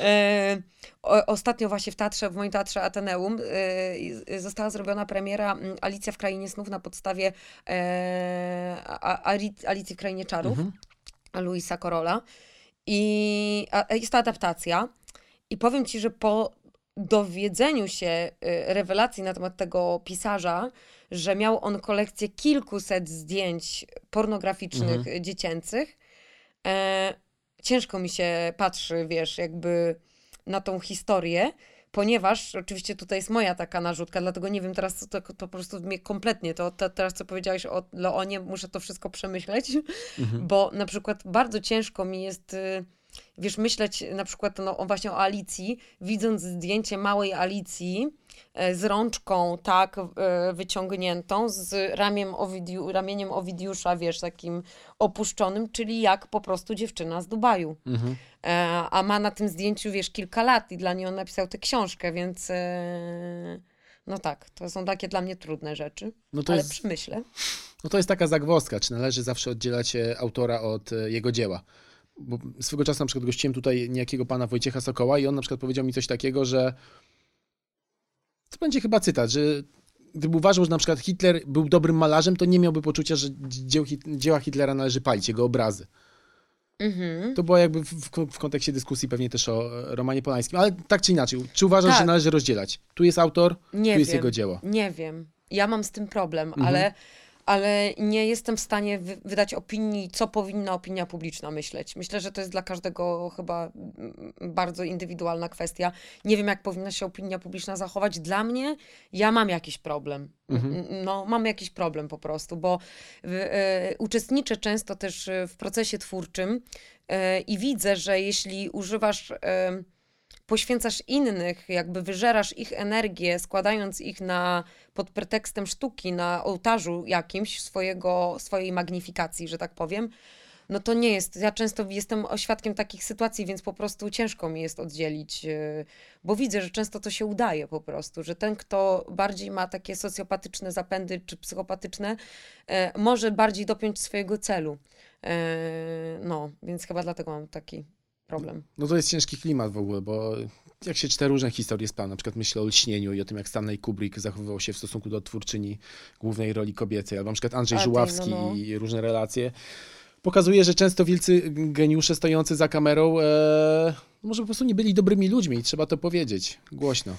e, o, ostatnio właśnie w teatrze, w moim teatrze Ateneum e, została zrobiona premiera Alicja w Krainie Snów na podstawie e, Alicji w Krainie Czarów. Mhm. Luisa Corolla. I a, jest to adaptacja. I powiem ci, że po dowiedzeniu się y, rewelacji na temat tego pisarza, że miał on kolekcję kilkuset zdjęć pornograficznych y, dziecięcych, e, ciężko mi się patrzy, wiesz, jakby na tą historię, ponieważ oczywiście tutaj jest moja taka narzutka, dlatego nie wiem teraz, to, to po prostu mnie kompletnie, to, to teraz co powiedziałeś o Leonie, muszę to wszystko przemyśleć, bo na przykład bardzo ciężko mi jest, y, wiesz, myśleć na przykład no, właśnie o Alicji, widząc zdjęcie małej Alicji e, z rączką tak e, wyciągniętą, z ramiem Owidiu, ramieniem Owidiusza, wiesz, takim opuszczonym, czyli jak po prostu dziewczyna z Dubaju. Mhm. E, a ma na tym zdjęciu, wiesz, kilka lat i dla niej on napisał tę książkę, więc e, no tak, to są takie dla mnie trudne rzeczy, No to ale jest- przemyślę. No to jest taka zagwozdka, czy należy zawsze oddzielać autora od e, jego dzieła. Bo swego czasu na przykład gościłem tutaj niejakiego pana Wojciecha Sokoła i on na przykład powiedział mi coś takiego, że to będzie chyba cytat, że gdyby uważał, że na przykład Hitler był dobrym malarzem, to nie miałby poczucia, że dzieł, dzieła Hitlera należy palić, jego obrazy. Mhm. To było jakby w, w, kontekście dyskusji pewnie też o e, Romanie Polańskim, ale tak czy inaczej, czy uważasz, Tak. że należy rozdzielać? Tu jest autor, Nie tu jest wiem. jego dzieło. Nie wiem. Ja mam z tym problem, Mhm. ale, ale nie jestem w stanie wy, wydać opinii, co powinna opinia publiczna myśleć. Myślę, że to jest dla każdego chyba mm, bardzo indywidualna kwestia. Nie wiem, jak powinna się opinia publiczna zachować. Dla mnie, ja mam jakiś problem. Mhm. No, mam jakiś problem po prostu, bo e, uczestniczę często też w procesie twórczym e, i widzę, że jeśli używasz. Poświęcasz innych, jakby wyżerasz ich energię, składając ich na, pod pretekstem sztuki, na ołtarzu jakimś swojego, swojej magnifikacji, że tak powiem, no to nie jest. Ja często jestem oświadkiem takich sytuacji, więc po prostu ciężko mi jest oddzielić, yy, bo widzę, że często to się udaje po prostu, że ten, kto bardziej ma takie socjopatyczne zapędy czy psychopatyczne, e, może bardziej dopiąć swojego celu. E, No, więc chyba dlatego mam taki problem. No to jest ciężki klimat w ogóle, bo jak się czyta różne historie z planu, na przykład myślę o Lśnieniu i o tym, jak Stanley Kubrick zachowywał się w stosunku do twórczyni głównej roli kobiecej, albo na przykład Andrzej A, Żuławski no, no. i różne relacje, pokazuje, że często wielcy geniusze stojący za kamerą e, może po prostu nie byli dobrymi ludźmi i trzeba to powiedzieć głośno.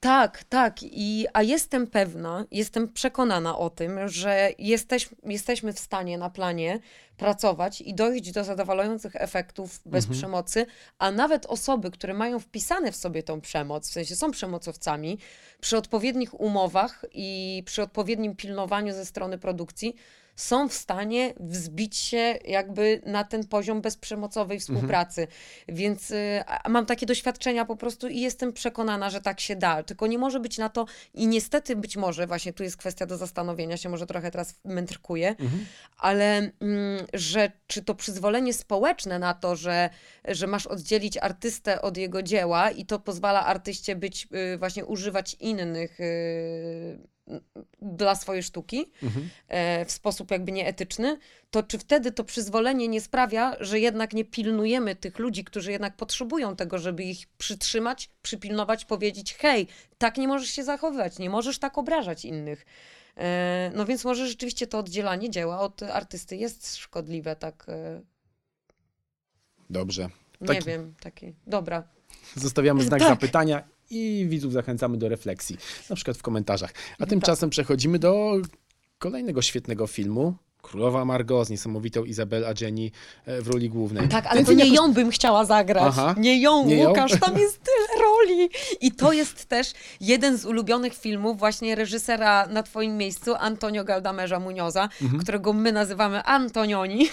Tak, tak. I, a jestem pewna, jestem przekonana o tym, że jesteś, jesteśmy w stanie na planie pracować i dojść do zadowalających efektów bez Mhm. przemocy, a nawet osoby, które mają wpisane w sobie tą przemoc, w sensie są przemocowcami, przy odpowiednich umowach i przy odpowiednim pilnowaniu ze strony produkcji, są w stanie wzbić się jakby na ten poziom bezprzemocowej współpracy. Więc y, mam takie doświadczenia po prostu i jestem przekonana, że tak się da. Tylko nie może być na to i niestety być może, właśnie tu jest kwestia do zastanowienia się, może trochę teraz mędrkuję, ale mm, że czy to przyzwolenie społeczne na to, że, że masz oddzielić artystę od jego dzieła i to pozwala artyście być, y, właśnie używać innych y, dla swojej sztuki Mhm. e, w sposób jakby nieetyczny, to czy wtedy to przyzwolenie nie sprawia, że jednak nie pilnujemy tych ludzi, którzy jednak potrzebują tego, żeby ich przytrzymać, przypilnować, powiedzieć: hej, tak nie możesz się zachowywać, nie możesz tak obrażać innych. E, No więc może rzeczywiście to oddzielanie dzieła od artysty jest szkodliwe, tak. e, Dobrze. Nie Tak. wiem, takie. Dobra. Zostawiamy znak Tak. zapytania i widzów zachęcamy do refleksji, na przykład w komentarzach. A Tak. tymczasem przechodzimy do kolejnego świetnego filmu. Królowa Margot z niesamowitą Izabel Adjeni e, w roli głównej. Tak, ale Ten to nie jakoś- ją bym chciała zagrać. Aha. Nie ją, Nie ją? Łukasz, tam jest tyle roli. I to jest też jeden z ulubionych filmów właśnie reżysera na twoim miejscu, Antonio Galdamerza Munioza, Mhm. którego my nazywamy Antonioni.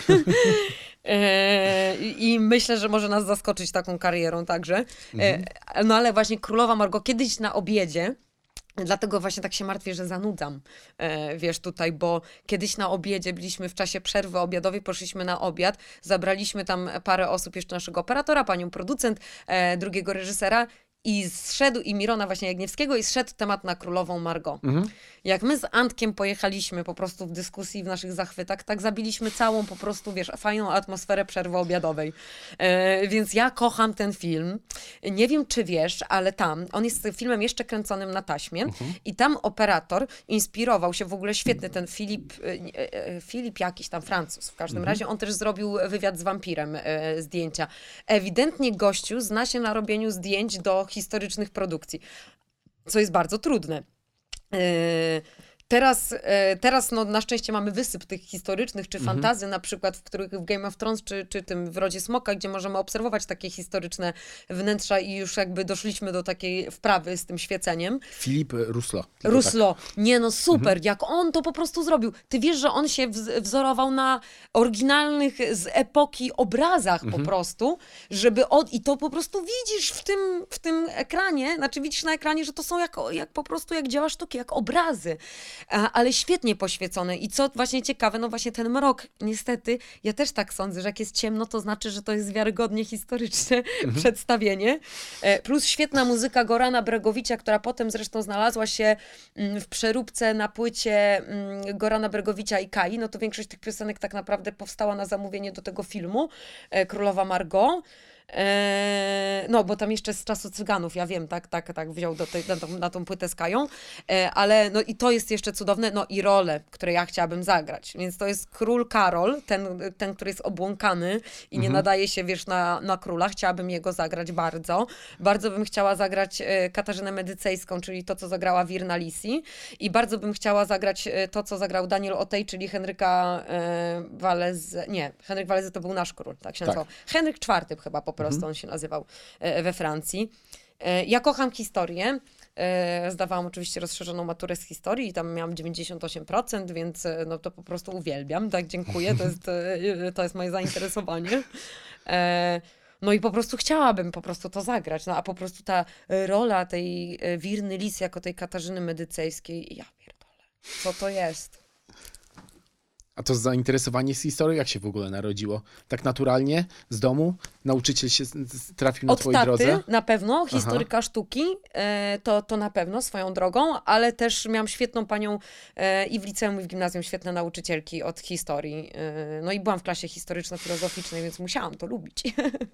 E, I myślę, że może nas zaskoczyć taką karierą także. Mhm. E, No ale właśnie Królowa Margot kiedyś na obiedzie Dlatego właśnie tak się martwię, że zanudzam, e, wiesz, tutaj, bo kiedyś na obiedzie byliśmy w czasie przerwy obiadowej, poszliśmy na obiad, zabraliśmy tam parę osób, jeszcze naszego operatora, panią producent, e, drugiego reżysera i zszedł, i Mirona właśnie Jagniewskiego, i zszedł temat na Królową Margot. Mhm. Jak my z Antkiem pojechaliśmy po prostu w dyskusji, w naszych zachwytach, tak zabiliśmy całą po prostu, wiesz, fajną atmosferę przerwy obiadowej. E, więc ja kocham ten film. Nie wiem, czy wiesz, ale tam, on jest filmem jeszcze kręconym na taśmie i tam operator inspirował się, w ogóle świetny ten Filip, e, nie, e, Filip jakiś tam Francuz. W każdym razie on też zrobił wywiad z wampirem, e, zdjęcia. Ewidentnie gościu zna się na robieniu zdjęć do historycznych produkcji, co jest bardzo trudne. Teraz, e, teraz no, na szczęście mamy wysyp tych historycznych czy fantazy, na przykład, w których w Game of Thrones, czy, czy tym w Rodzie Smoka, gdzie możemy obserwować takie historyczne wnętrza i już jakby doszliśmy do takiej wprawy z tym świeceniem. Filip Ruslo. Tylko tak. Ruslo, nie no super, jak on to po prostu zrobił. Ty wiesz, że on się wz- wzorował na oryginalnych z epoki obrazach po prostu, żeby od... I to po prostu widzisz w tym, w tym ekranie, znaczy widzisz na ekranie, że to są jak, jak po prostu jak dzieła sztuki, jak obrazy, ale świetnie poświecone. I co właśnie ciekawe, no właśnie ten mrok, niestety, ja też tak sądzę, że jak jest ciemno, to znaczy, że to jest wiarygodnie historyczne przedstawienie. E, Plus świetna muzyka Gorana Bregowicza, która potem zresztą znalazła się mm, w przeróbce na płycie mm, Gorana Bregowicza i Kai. No to większość tych piosenek tak naprawdę powstała na zamówienie do tego filmu e, Królowa Margot. E, no, bo tam jeszcze z czasu Cyganów, ja wiem, tak, tak, tak, wziął do tej, na, tą, na tą płytę z Kają, e, ale no i to jest jeszcze cudowne, no i role, które ja chciałabym zagrać, więc to jest król Karol, ten, ten który jest obłąkany i nie nadaje się, wiesz, na, na króla, chciałabym jego zagrać bardzo, bardzo bym chciała zagrać e, Katarzynę Medycejską, czyli to, co zagrała Wirna Lisi. I bardzo bym chciała zagrać e, to, co zagrał Daniel Otej, czyli Henryka e, Walez, nie, Henryk Walez to był nasz król, tak się Tak. nazywał. Henryk IV chyba po prostu on się nazywał e, we Francji. E, Ja kocham historię. E, Zdawałam oczywiście rozszerzoną maturę z historii i tam miałam 98%, więc no to po prostu uwielbiam. Tak, dziękuję. To jest, to jest moje zainteresowanie. No i po prostu chciałabym po prostu to zagrać. No a po prostu ta rola tej Wirny Lis jako tej Katarzyny Medycejskiej, ja pierdolę. Co to jest? A to zainteresowanie z historią jak się w ogóle narodziło? Tak naturalnie, z domu? Nauczyciel się trafił na Od twojej taty drodze? na pewno, historyka sztuki, e, to, to na pewno swoją drogą, ale też miałam świetną panią e, i w liceum, i w gimnazjum, świetne nauczycielki od historii. E, no i byłam w klasie historyczno-filozoficznej, więc musiałam to lubić.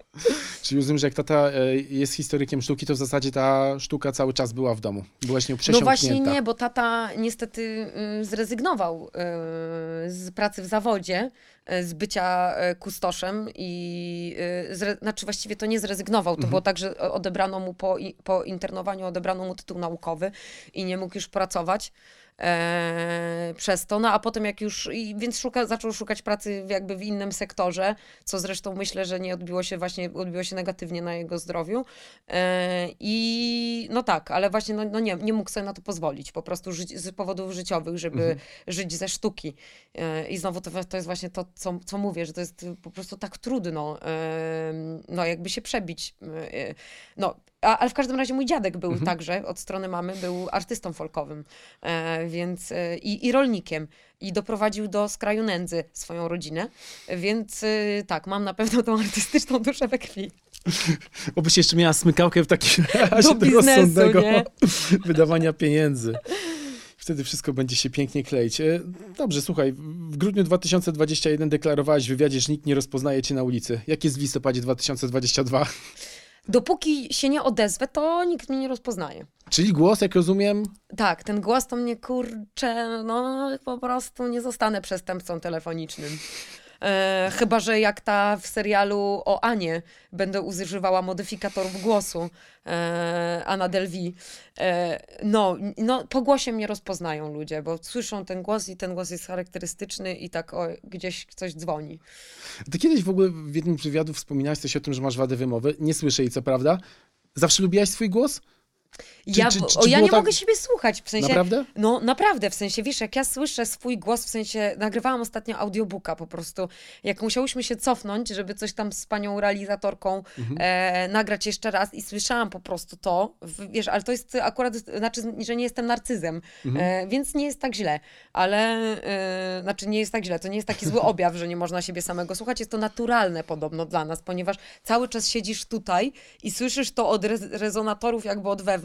Czyli rozumiem, że jak tata jest historykiem sztuki, to w zasadzie ta sztuka cały czas była w domu. Byłaś nią No właśnie nie, bo tata niestety y, zrezygnował z pracy w zawodzie, y, z bycia y, kustoszem i y, zre, znaczy właściwie to nie zrezygnował. To było tak, że odebrano mu po, po internowaniu odebrano mu tytuł naukowy i nie mógł już pracować. E, przez to, no a potem jak już, i, więc szuka, zaczął szukać pracy jakby w innym sektorze, co zresztą myślę, że nie odbiło się właśnie, odbiło się negatywnie na jego zdrowiu. E, I no tak, ale właśnie no, no nie, nie mógł sobie na to pozwolić, po prostu żyć, z powodów życiowych, żeby żyć ze sztuki. E, I znowu to, to jest właśnie to, co, co mówię, że to jest po prostu tak trudno, e, no jakby się przebić. E, No, a, ale w każdym razie mój dziadek był także, od strony mamy, był artystą folkowym, e, więc e, i, i rolnikiem. I doprowadził do skraju nędzy swoją rodzinę, więc e, tak, mam na pewno tą artystyczną duszę we krwi. Obyś jeszcze miała smykałkę w takim razie do, biznesu, rozsądnego nie? wydawania pieniędzy. Wtedy wszystko będzie się pięknie kleić. E, Dobrze, słuchaj, w grudniu 2021 deklarowałeś w wywiadzie, że nikt nie rozpoznaje cię na ulicy. Jak jest w listopadzie 2022? Dopóki się nie odezwę, to nikt mnie nie rozpoznaje. Czyli głos, jak rozumiem, Tak, ten głos to mnie kurczę, no po prostu nie zostanę przestępcą telefonicznym. E, chyba, że jak ta w serialu o Anie będę używała modyfikatorów głosu e, Anna Delvi. E, no, no, po głosie mnie rozpoznają ludzie, bo słyszą ten głos i ten głos jest charakterystyczny i tak o, gdzieś coś dzwoni. Ty kiedyś w ogóle w jednym z wywiadów wspominałaś coś o tym, że masz wadę wymowy. Nie słyszę jej, co prawda. Zawsze lubiłaś swój głos? Ja czy- bo- czy o, ja nie tak- mogę siebie słuchać, w sensie... Naprawdę? No naprawdę, w sensie, wiesz, jak ja słyszę swój głos, w sensie, nagrywałam ostatnio audiobooka po prostu, jak musiałyśmy się cofnąć, żeby coś tam z panią realizatorką e, nagrać jeszcze raz i słyszałam po prostu to, wiesz, ale to jest akurat, znaczy, że nie jestem narcyzem, e, więc nie jest tak źle, ale, e, znaczy nie jest tak źle, to nie jest taki zły objaw, że nie można siebie samego słuchać, jest to naturalne podobno dla nas, ponieważ cały czas siedzisz tutaj i słyszysz to od re rezonatorów jakby od wewnątrz,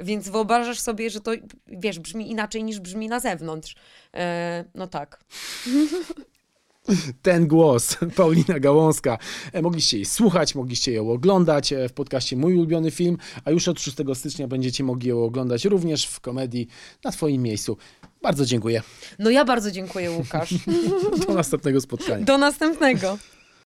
więc wyobrażasz sobie, że to, wiesz, brzmi inaczej niż brzmi na zewnątrz. E, no tak. Ten głos, Paulina Gałązka. E, Mogliście jej słuchać, mogliście ją oglądać e, w podcaście Mój Ulubiony Film, a już od 6 stycznia będziecie mogli ją oglądać również w komedii na Twoim miejscu. Bardzo dziękuję. No ja bardzo dziękuję, Łukasz. Do następnego spotkania. Do następnego.